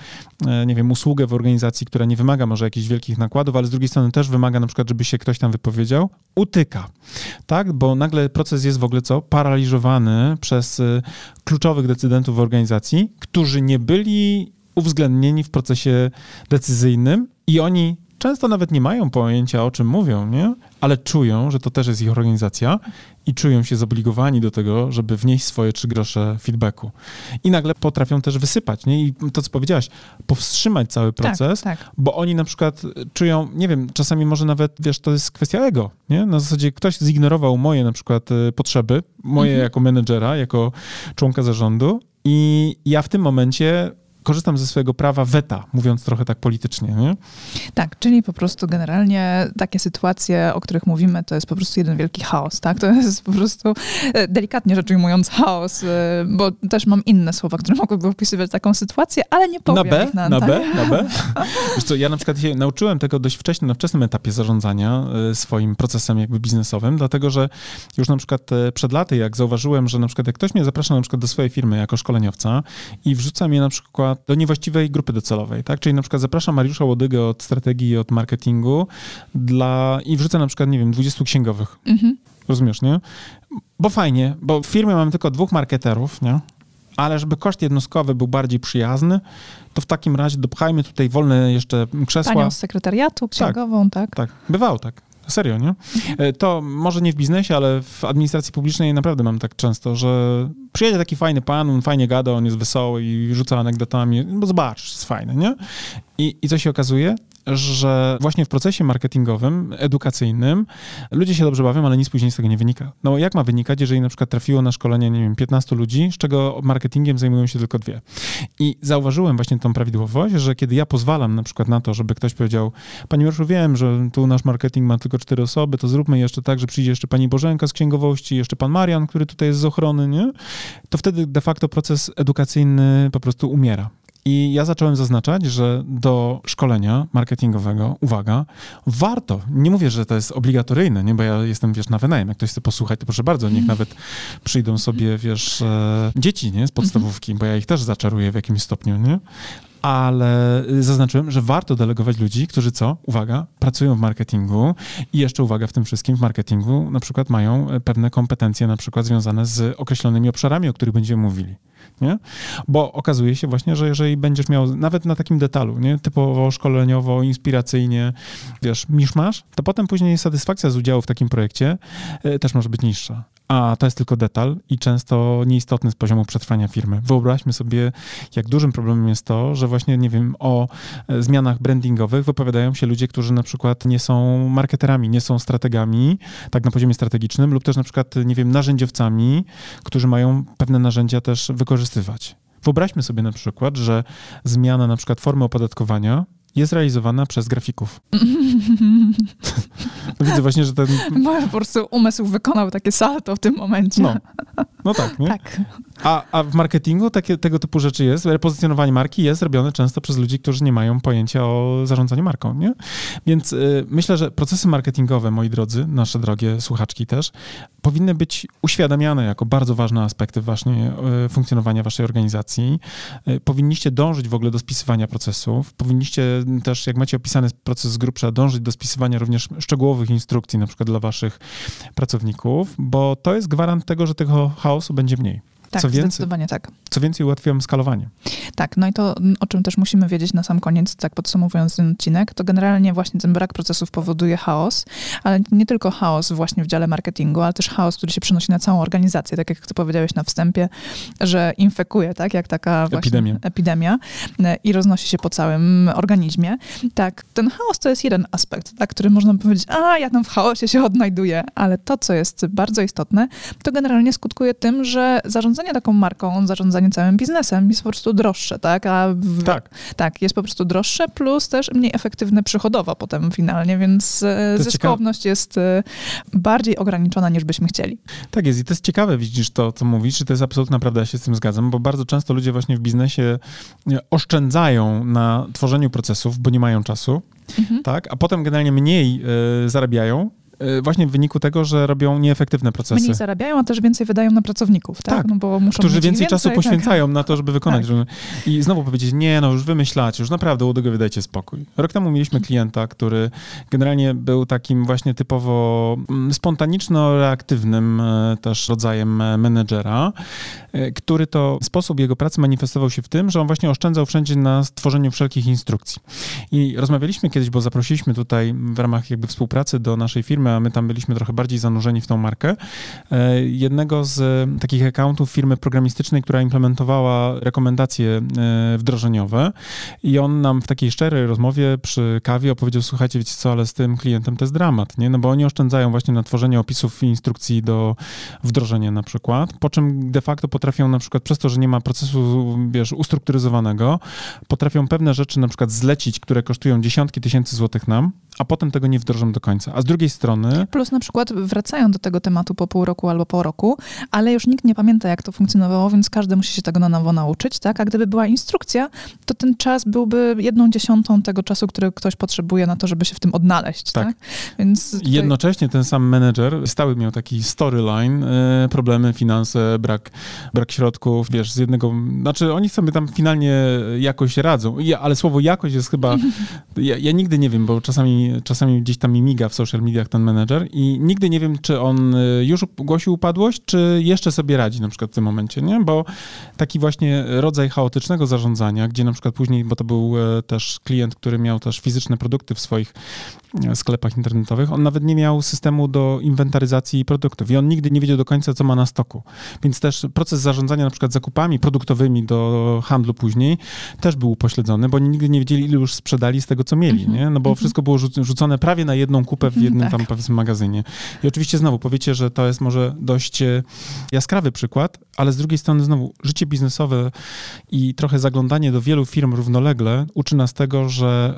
e, nie wiem, usługę w organizacji, która nie wymaga może jakichś wielkich nakładów, ale z drugiej strony też wymaga na przykład, żeby się ktoś tam wypowiedział, utyka, tak? Bo nagle proces jest w ogóle co? Paraliżowany przez y, kluczowych decydentów w organizacji, którzy nie byli uwzględnieni w procesie decyzyjnym i oni często nawet nie mają pojęcia, o czym mówią, nie? ale czują, że to też jest ich organizacja i czują się zobligowani do tego, żeby wnieść swoje trzy grosze feedbacku. I nagle potrafią też wysypać, nie? I to, co powiedziałaś, powstrzymać cały tak, proces, tak, tak. bo oni na przykład czują, nie wiem, czasami może nawet, wiesz, to jest kwestia ego, nie? Na zasadzie ktoś zignorował moje na przykład y, potrzeby, moje mhm. jako menedżera, jako członka zarządu i ja w tym momencie korzystam ze swojego prawa weta, mówiąc trochę tak politycznie. Nie? Tak, czyli po prostu generalnie takie sytuacje, o których mówimy, to jest po prostu jeden wielki chaos, tak? To jest po prostu, e, delikatnie rzecz ujmując, chaos, e, bo też mam inne słowa, które mogłyby opisywać taką sytuację, ale nie powiem na B, na, na B, na B. Wiesz co, ja na przykład się nauczyłem tego dość wcześnie, na wczesnym etapie zarządzania e, swoim procesem jakby biznesowym, dlatego, że już na przykład przed laty, jak zauważyłem, że na przykład jak ktoś mnie zaprasza na przykład do swojej firmy jako szkoleniowca i wrzuca mnie na przykład do niewłaściwej grupy docelowej, tak? Czyli na przykład zapraszam Mariusza Łodygę od strategii, od marketingu dla, i wrzucę na przykład, nie wiem, 20 księgowych. Mhm. Rozumiesz, nie? Bo fajnie, bo w firmie mamy tylko dwóch marketerów, nie? Ale żeby koszt jednostkowy był bardziej przyjazny, to w takim razie dopchajmy tutaj wolne jeszcze krzesła. Panią z sekretariatu, księgową, tak? Tak, tak. bywało tak. Serio, nie? E, to może nie w biznesie, ale w administracji publicznej naprawdę mam tak często, że przyjedzie taki fajny pan, on fajnie gada, on jest wesoły i rzuca anegdotami, bo zobacz, jest fajny, nie? I, I co się okazuje? Że właśnie w procesie marketingowym, edukacyjnym ludzie się dobrze bawią, ale nic później z tego nie wynika. No jak ma wynikać, jeżeli na przykład trafiło na szkolenie, nie wiem, 15 ludzi, z czego marketingiem zajmują się tylko dwie. I zauważyłem właśnie tą prawidłowość, że kiedy ja pozwalam na przykład na to, żeby ktoś powiedział, Pani Mariuszu, wiem, że tu nasz marketing ma tylko cztery osoby, to zróbmy jeszcze tak, że przyjdzie jeszcze Pani Bożenka z księgowości, jeszcze Pan Marian, który tutaj jest z ochrony, nie? To wtedy de facto proces edukacyjny po prostu umiera. I ja zacząłem zaznaczać, że do szkolenia marketingowego, uwaga, warto, nie mówię, że to jest obligatoryjne, nie, bo ja jestem, wiesz, na wynajem, jak ktoś chce posłuchać, to proszę bardzo, niech nawet przyjdą sobie, wiesz, e, dzieci, nie, z podstawówki, bo ja ich też zaczaruję w jakimś stopniu, nie, ale zaznaczyłem, że warto delegować ludzi, którzy co? Uwaga, pracują w marketingu i jeszcze uwaga w tym wszystkim w marketingu na przykład mają pewne kompetencje na przykład związane z określonymi obszarami, o których będziemy mówili nie? Bo okazuje się właśnie, że jeżeli będziesz miał nawet na takim detalu, nie? Typowo szkoleniowo, inspiracyjnie, wiesz, misz masz, to potem później satysfakcja z udziału w takim projekcie y, też może być niższa a to jest tylko detal i często nieistotny z poziomu przetrwania firmy. Wyobraźmy sobie, jak dużym problemem jest to, że właśnie, nie wiem, o e, zmianach brandingowych wypowiadają się ludzie, którzy na przykład nie są marketerami, nie są strategami, tak na poziomie strategicznym, lub też na przykład, nie wiem, narzędziowcami, którzy mają pewne narzędzia też wykorzystywać. Wyobraźmy sobie na przykład, że zmiana na przykład formy opodatkowania jest realizowana przez grafików. widzę właśnie, że ten... po prostu umysł wykonał takie salto w tym momencie. No, no tak, nie? Tak. A, a w marketingu takie, tego typu rzeczy jest. Repozycjonowanie marki jest robione często przez ludzi, którzy nie mają pojęcia o zarządzaniu marką, nie? Więc y, myślę, że procesy marketingowe, moi drodzy, nasze drogie słuchaczki też, powinny być uświadamiane jako bardzo ważne aspekty właśnie y, funkcjonowania waszej organizacji. Y, powinniście dążyć w ogóle do spisywania procesów. Powinniście też, jak macie opisany proces z grubsza, dążyć do spisywania również szczegółowych instrukcji, na przykład dla waszych pracowników, bo to jest gwarant tego, że tego chaosu będzie mniej. Tak, co więcej, zdecydowanie tak. Co więcej, ułatwiam skalowanie. Tak, no i to, o czym też musimy wiedzieć na sam koniec, tak podsumowując ten odcinek, to generalnie właśnie ten brak procesów powoduje chaos, ale nie tylko chaos właśnie w dziale marketingu, ale też chaos, który się przenosi na całą organizację, tak jak ty powiedziałeś na wstępie, że infekuje, tak, jak taka właśnie epidemia, epidemia e, i roznosi się po całym organizmie. Tak, ten chaos to jest jeden aspekt, tak, który można powiedzieć, a ja tam w chaosie się odnajduję, ale to, co jest bardzo istotne, to generalnie skutkuje tym, że zarządzanie zarządzanie taką marką, zarządzanie całym biznesem jest po prostu droższe, tak? A w, tak. Tak, jest po prostu droższe, plus też mniej efektywne przychodowo potem finalnie, więc e, zyskowność ciekawe. jest e, bardziej ograniczona niż byśmy chcieli. Tak jest i to jest ciekawe, widzisz to, co mówisz, to jest absolutna prawda, ja się z tym zgadzam, bo bardzo często ludzie właśnie w biznesie oszczędzają na tworzeniu procesów, bo nie mają czasu, mhm. tak? A potem generalnie mniej y, zarabiają, właśnie w wyniku tego, że robią nieefektywne procesy. Mniej zarabiają, a też więcej wydają na pracowników, tak? tak. No bo muszą którzy więcej, więcej, czasu tak. poświęcają tak. na to, żeby wykonać. Tak. I znowu powiedzieć, nie, no już wymyślacie, już naprawdę u wydajcie spokój. Rok temu mieliśmy klienta, który generalnie był takim właśnie typowo mm, spontaniczno-reaktywnym e, też rodzajem e, menedżera, e, który to sposób jego pracy manifestował się w tym, że on właśnie oszczędzał wszędzie na stworzeniu wszelkich instrukcji. I rozmawialiśmy kiedyś, bo zaprosiliśmy tutaj w ramach jakby współpracy do naszej firmy firmy, a my tam byliśmy trochę bardziej zanurzeni w tą markę, e, jednego z e, takich accountów firmy programistycznej, która implementowała rekomendacje e, wdrożeniowe i on nam w takiej szczerej rozmowie przy kawie opowiedział, słuchajcie, wiecie co, ale z tym klientem to jest dramat, nie? No bo oni oszczędzają właśnie na tworzenie opisów i instrukcji do wdrożenia na przykład, po czym de facto potrafią na przykład przez to, że nie ma procesu, wiesz, ustrukturyzowanego, potrafią pewne rzeczy na przykład zlecić, które kosztują dziesiątki tysięcy złotych nam, a potem tego nie wdrożą do końca. A z drugiej strony. Plus na przykład wracają do tego tematu po pół roku albo po roku, ale już nikt nie pamięta, jak to funkcjonowało, więc każdy musi się tego na nowo nauczyć, tak? A gdyby była instrukcja, to ten czas byłby jedną dziesiątą tego czasu, który ktoś potrzebuje na to, żeby się w tym odnaleźć, tak? tak? Więc tutaj... Jednocześnie ten sam menedżer stały miał taki storyline, yy, problemy, finanse, brak, brak środków, wiesz, z jednego, znaczy oni sobie tam finalnie jakoś radzą, ja, ale słowo jakość jest chyba, ja, ja nigdy nie wiem, bo czasami czasami, gdzieś tam mi miga w social mediach ten menedżer i nigdy nie wiem, czy on y, już ogłosił upadłość, czy jeszcze sobie radzi na przykład w tym momencie, nie? Bo taki właśnie rodzaj chaotycznego zarządzania, gdzie na przykład później, bo to był e, też klient, który miał też fizyczne produkty w swoich e, sklepach internetowych, on nawet nie miał systemu do inwentaryzacji produktów i on nigdy nie wiedział do końca, co ma na stoku. Więc też proces zarządzania na przykład zakupami produktowymi do handlu później też był upośledzony, bo oni nigdy nie wiedzieli, ile już sprzedali z tego, co mieli, -hmm. nie? No bo -hmm. wszystko było rzucone prawie na jedną kupę w jednym tak. tam powiedzmy magazynie. I oczywiście znowu powiecie, że to jest może dość e, jaskrawy przykład, ale z drugiej strony znowu życie biznesowe i trochę zaglądanie do wielu firm równolegle uczy nas tego, że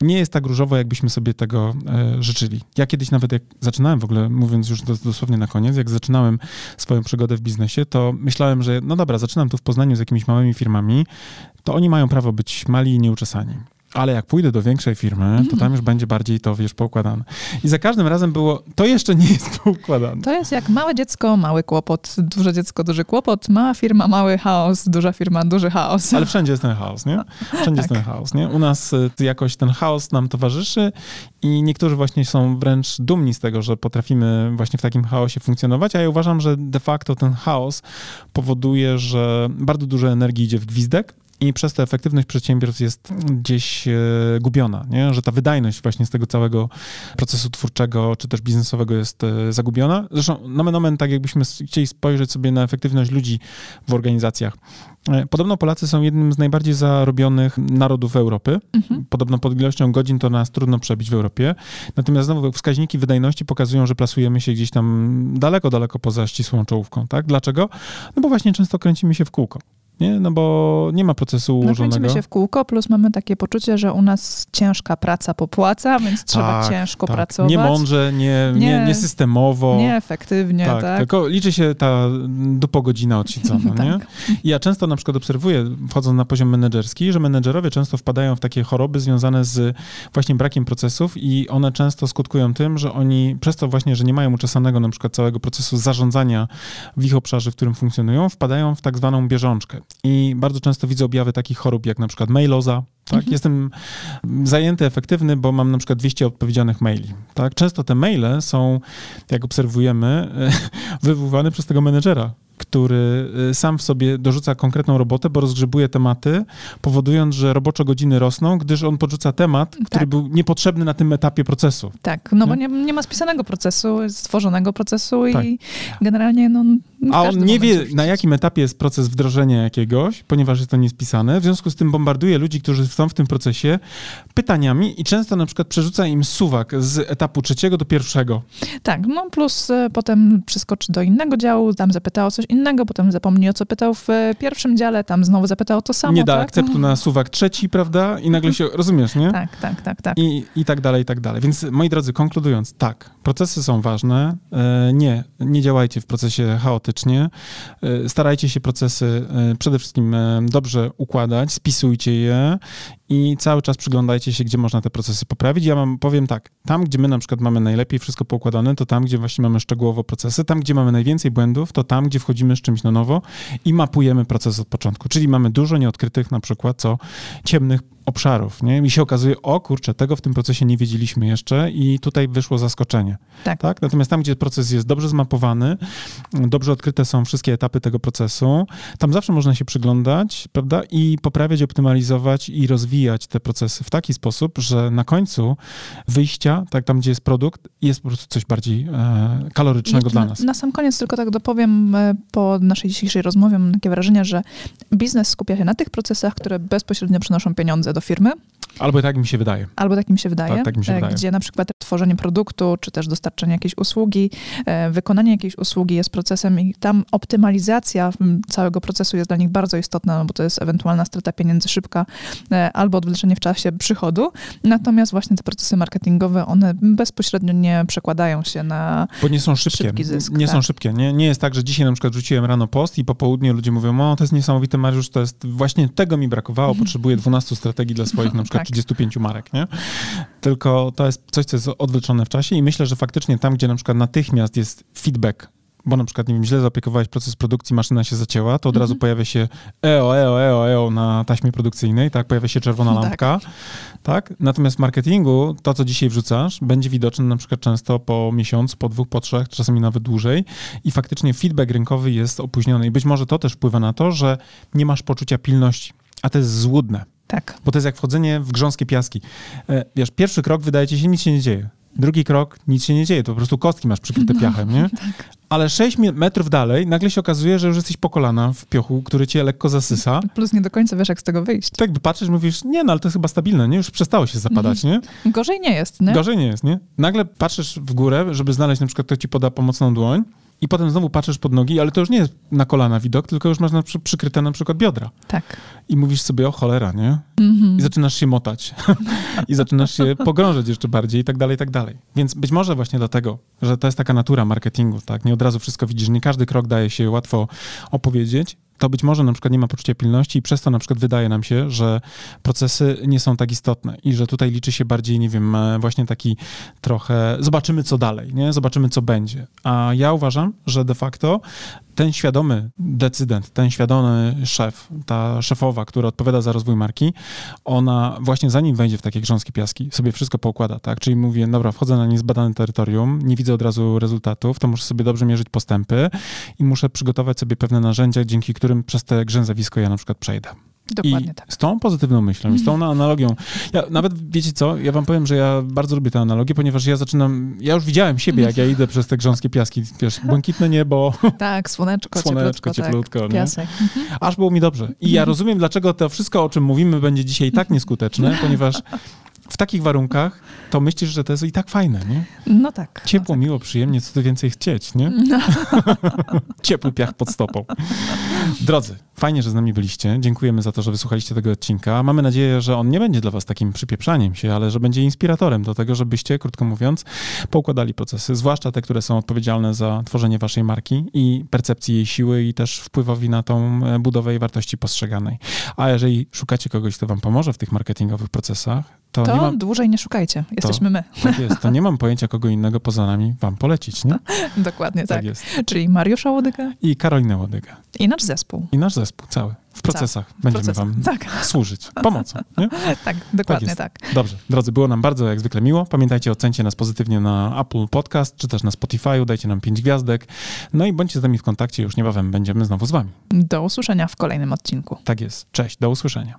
nie jest tak różowo, jakbyśmy sobie tego e, życzyli. Ja kiedyś nawet jak zaczynałem w ogóle, mówiąc już dosłownie na koniec, jak zaczynałem swoją przygodę w biznesie, to myślałem, że no dobra, zaczynam tu w Poznaniu z jakimiś małymi firmami, to oni mają prawo być mali i nieuczesani. Ale jak pójdę do większej firmy, to tam już będzie bardziej to, wiesz, poukładane. I za każdym razem było, to jeszcze nie jest poukładane. To jest jak małe dziecko, mały kłopot, duże dziecko, duży kłopot, mała firma, mały chaos, duża firma, duży chaos. Ale wszędzie jest ten chaos, nie? Wszędzie tak. jest ten chaos, nie? U nas y, jakoś ten chaos nam towarzyszy i niektórzy właśnie są wręcz dumni z tego, że potrafimy właśnie w takim chaosie funkcjonować, a ja uważam, że de facto ten chaos powoduje, że bardzo dużo energii idzie w gwizdek, i przez to efektywność przedsiębiorstw jest gdzieś e, gubiona, nie? że ta wydajność właśnie z tego całego procesu twórczego czy też biznesowego jest e, zagubiona. Zresztą nomen omen, tak jakbyśmy chcieli spojrzeć sobie na efektywność ludzi w organizacjach. E, podobno Polacy są jednym z najbardziej zarobionych narodów Europy. Mhm. Podobno pod ilością godzin to nas trudno przebić w Europie. Natomiast znowu wskaźniki wydajności pokazują, że plasujemy się gdzieś tam daleko, daleko poza ścisłą czołówką. Tak? Dlaczego? No bo właśnie często kręcimy się w kółko nie? No bo nie ma procesu ułożonego. No kręcimy się w kółko, plus mamy takie poczucie, że u nas ciężka praca popłaca, więc trzeba tak, ciężko tak. pracować. Nie mądrze, nie, nie, nie, nie systemowo. Nieefektywnie, tak, tak. Tylko liczy się ta dupo godzina odsiedzona, tak. nie? I ja często na przykład obserwuję, wchodząc na poziom menedżerski, że menedżerowie często wpadają w takie choroby związane z właśnie brakiem procesów i one często skutkują tym, że oni przez to właśnie, że nie mają uczesanego na przykład całego procesu zarządzania w ich obszarze, w którym funkcjonują, wpadają w tak zwaną bieżączkę. I bardzo często widzę objawy takich chorób jak na przykład mailoza, tak? Mhm. Jestem zajęty, efektywny, bo mam na przykład 200 odpowiedzianych maili. Tak? Często te maile są, jak obserwujemy, wywoływane przez tego menedżera, który y, sam w sobie dorzuca konkretną robotę, bo rozgrzebuje tematy, powodując, że roboczo godziny rosną, gdyż on podrzuca temat, który tak. był niepotrzebny na tym etapie procesu. Tak, no nie? bo nie, nie ma spisanego procesu, stworzonego procesu tak. i generalnie no, A on nie wie, na jakim etapie jest proces wdrożenia jakiegoś, ponieważ jest to niespisane, w związku z tym bombarduje ludzi, którzy są w tym procesie pytaniami i często na przykład przerzuca im suwak z etapu trzeciego do pierwszego. Tak, no plus y, potem przeskoczy do innego działu, tam zapyta o coś innego, potem zapomni o co pytał w e, pierwszym dziale, tam znowu zapytał o to samo. Nie da tak? akceptu na suwak trzeci, prawda? I nagle się, rozumiesz, nie? Tak, tak, tak, tak. I, I tak dalej, i tak dalej. Więc moi drodzy, konkludując, tak, procesy są ważne. E, nie, nie działajcie w procesie chaotycznie. E, starajcie się procesy przede wszystkim dobrze układać, spisujcie je i cały czas przyglądajcie się, gdzie można te procesy poprawić. Ja mam, powiem tak, tam, gdzie my na przykład mamy najlepiej wszystko poukładane, to tam, gdzie właśnie mamy szczegółowo procesy, tam, gdzie mamy najwięcej błędów, to tam, gdzie wchodzimy z czymś na nowo i mapujemy proces od początku. Czyli mamy dużo nieodkrytych na przykład, co ciemnych obszarów, nie? I się okazuje, o kurczę, tego w tym procesie nie wiedzieliśmy jeszcze i tutaj wyszło zaskoczenie. Tak. tak. Natomiast tam, gdzie proces jest dobrze zmapowany, dobrze odkryte są wszystkie etapy tego procesu, tam zawsze można się przyglądać, prawda? I poprawiać, optymalizować i rozwijać te procesy w taki sposób, że na końcu wyjścia, tak tam, gdzie jest produkt, jest po prostu coś bardziej e, kalorycznego dla nas. Na, na sam koniec tylko tak dopowiem, e, po naszej dzisiejszej rozmowie mam takie wrażenie, że biznes skupia się na tych procesach, które bezpośrednio przynoszą pieniądze do firmy. Albo tak mi się wydaje. Albo tak mi się wydaje. Tak, tak mi się wydaje. Gdzie na przykład tworzenie produktu, czy też dostarczenie jakiejś usługi, e, wykonanie jakiejś usługi jest procesem i tam optymalizacja całego procesu jest dla nich bardzo istotna, no bo to jest ewentualna strata pieniędzy szybka e, albo odwleczenie w czasie przychodu. Natomiast właśnie te procesy marketingowe, one bezpośrednio nie przekładają się na Bo nie są szybkie. Zysk, nie tak. są szybkie. Nie, nie jest tak, że dzisiaj na przykład rzuciłem rano post i po południu ludzie mówią, o to jest niesamowite Mariusz, to jest właśnie tego mi brakowało, potrzebuję 12 strategii dla swoich na przykład tak. 35 marek, nie? Tylko to jest coś, co jest odwleczone w czasie i myślę, że faktycznie tam, gdzie na przykład natychmiast jest feedback bo na przykład, nie wiem, źle zaopiekowałeś proces produkcji, maszyna się zacięła, to od razu mhm. pojawia się EO, EO, EO, EO na taśmie produkcyjnej, tak? Pojawia się czerwona tak. lampka, tak? tak? Natomiast w marketingu to, co dzisiaj wrzucasz, będzie widoczne na przykład często po miesiącu, po dwóch, po trzech, czasami nawet dłużej i faktycznie feedback rynkowy jest opóźniony i być może to też wpływa na to, że nie masz poczucia pilności, a to jest złudne. Tak. Bo to jest jak wchodzenie w grząskie piaski. E, wiesz, pierwszy krok wydaje ci się, nic się nie dzieje. Drugi krok, nic się nie dzieje, to po prostu kostki masz przykryte no, piachem, nie? Tak. Ale 6 metrów dalej nagle się okazuje, że już jesteś po kolana w piochu, który cię lekko zasysa. Plus nie do końca wiesz, jak z tego wyjść. Tak, by patrzysz, mówisz, nie, no ale to jest chyba stabilne, nie? Już przestało się zapadać, nie? Gorzej nie jest, nie? Gorzej nie jest, nie? Nagle patrzysz w górę, żeby znaleźć na przykład, kto ci poda pomocną dłoń i potem znowu patrzysz pod nogi, ale to już nie jest na kolana widok, tylko już masz na, przykryte na przykład biodra. Tak. I mówisz sobie, o cholera, nie? Mm-hmm. I zaczynasz się motać. I zaczynasz się pogrążać jeszcze bardziej i tak dalej, i tak dalej. Więc być może właśnie dlatego, że to jest taka natura marketingu, tak? Nie od razu wszystko widzisz, nie każdy krok daje się łatwo opowiedzieć, to być może na przykład nie ma poczucia pilności i przez to na przykład wydaje nam się, że procesy nie są tak istotne i że tutaj liczy się bardziej, nie wiem, e, właśnie taki trochę zobaczymy co dalej, nie? Zobaczymy co będzie. A ja uważam, że de facto ten świadomy decydent, ten świadomy szef, ta szefowa, która odpowiada za rozwój marki, ona właśnie zanim wejdzie w takie grząskie piaski, sobie wszystko poukłada, tak? Czyli mówię, dobra, wchodzę na niezbadane terytorium, nie widzę od razu rezultatów, to muszę sobie dobrze mierzyć postępy i muszę przygotować sobie pewne narzędzia, dzięki którym przez te grzęzawisko ja na przykład przejdę. Dokładnie I tak. z tą pozytywną myślą i z tą mhm. analogią. Ja nawet, wiecie co, ja wam powiem, że ja bardzo lubię tę analogię, ponieważ ja zaczynam, ja już widziałem siebie, jak ja idę przez te grząskie piaski, wiesz, błękitne niebo. Tak, słoneczko, słoneczko cieplutko, tak, piasek. Mhm. Aż było mi dobrze. I ja rozumiem, dlaczego to wszystko, o czym mówimy, będzie dzisiaj tak nieskuteczne, ponieważ w takich warunkach to myślisz, że to jest i tak fajne, nie? No tak. Ciepło, no tak. miło, przyjemnie, co ty więcej chcieć, nie? No. Ciepły piach pod stopą. Drodzy, fajnie, że z nami byliście. Dziękujemy za to, że wysłuchaliście tego odcinka. Mamy nadzieję, że on nie będzie dla was takim przypieprzaniem się, ale że będzie inspiratorem do tego, żebyście, krótko mówiąc, poukładali procesy, zwłaszcza te, które są odpowiedzialne za tworzenie waszej marki i percepcji jej siły i też wpływowi na tą e, budowę jej wartości postrzeganej. A jeżeli szukacie kogoś, kto wam pomoże w tych marketingowych procesach, to, to mam... dłużej nie szukajcie. Jesteśmy to, my. Tak jest. To nie mam pojęcia kogo innego poza nami wam polecić, nie? Dokładnie tak. tak. Jest. Czyli Mariusza Łodyga. I Karolina Łodyga. I nasz zespół. I nasz zespół cały. w procesach będziemy wam tak. służyć pomocą. Nie? tak, dokładnie tak, tak, Dobrze, drodzy, było nam bardzo jak zwykle miło. Pamiętajcie, ocencie nas pozytywnie na Apple Podcast, czy też na Spotify, dajcie nam pięć gwiazdek. No i bądźcie z nami w kontakcie, już niebawem będziemy znowu z wami. Do usłyszenia w kolejnym odcinku. Tak jest. Cześć, do usłyszenia.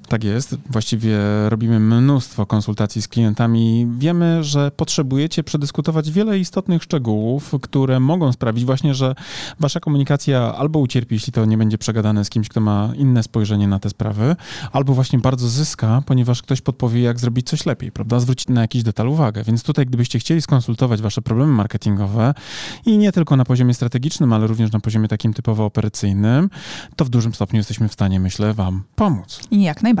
tak jest. Właściwie robimy mnóstwo konsultacji z klientami. Wiemy, że potrzebujecie przedyskutować wiele istotnych szczegółów, które mogą sprawić właśnie, że wasza komunikacja albo ucierpi, jeśli to nie będzie przegadane z kimś, kto ma inne spojrzenie na te sprawy, albo właśnie bardzo zyska, ponieważ ktoś podpowie, jak zrobić coś lepiej, prawda? Zwrócić na jakiś detal uwagę. Więc tutaj, gdybyście chcieli skonsultować wasze problemy marketingowe i nie tylko na poziomie strategicznym, ale również na poziomie takim typowo operacyjnym, to w dużym stopniu jesteśmy w stanie, myślę, wam pomóc. I jak najbardziej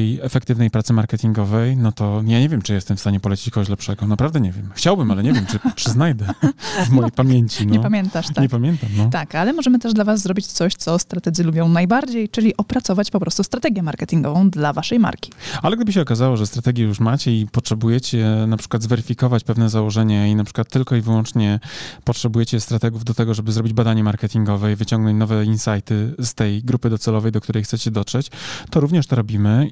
bardziej efektywnej pracy marketingowej, no to ja nie wiem, czy jestem w stanie polecić kogoś lepszego. Naprawdę nie wiem. Chciałbym, ale nie wiem, czy, czy znajdę w mojej no, pamięci. No. Nie pamiętasz, tak? Nie pamiętam, no. Tak, ale możemy też dla was zrobić coś, co strategzy lubią najbardziej, czyli opracować po prostu strategię marketingową dla waszej marki. Ale gdyby się okazało, że strategię już macie i potrzebujecie na przykład zweryfikować pewne założenia i na przykład tylko i wyłącznie potrzebujecie strategów do tego, żeby zrobić badanie marketingowe i wyciągnąć nowe insighty z tej grupy docelowej, do której chcecie dotrzeć, to również to robimy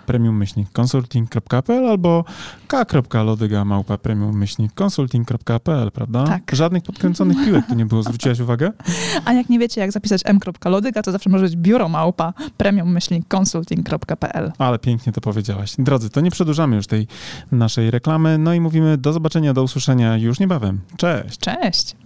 premium-consulting.pl albo k.lodyga małpa premium-consulting.pl, prawda? Tak. Żadnych podkręconych piłek tu nie było, zwróciłaś uwagę? A jak nie wiecie, jak zapisać m.lodyga, to zawsze może być biuro małpa premium-consulting.pl. Ale pięknie to powiedziałaś. Drodzy, to nie przedłużamy już tej naszej reklamy, no i mówimy do zobaczenia, do usłyszenia już niebawem. Cześć! Cześć!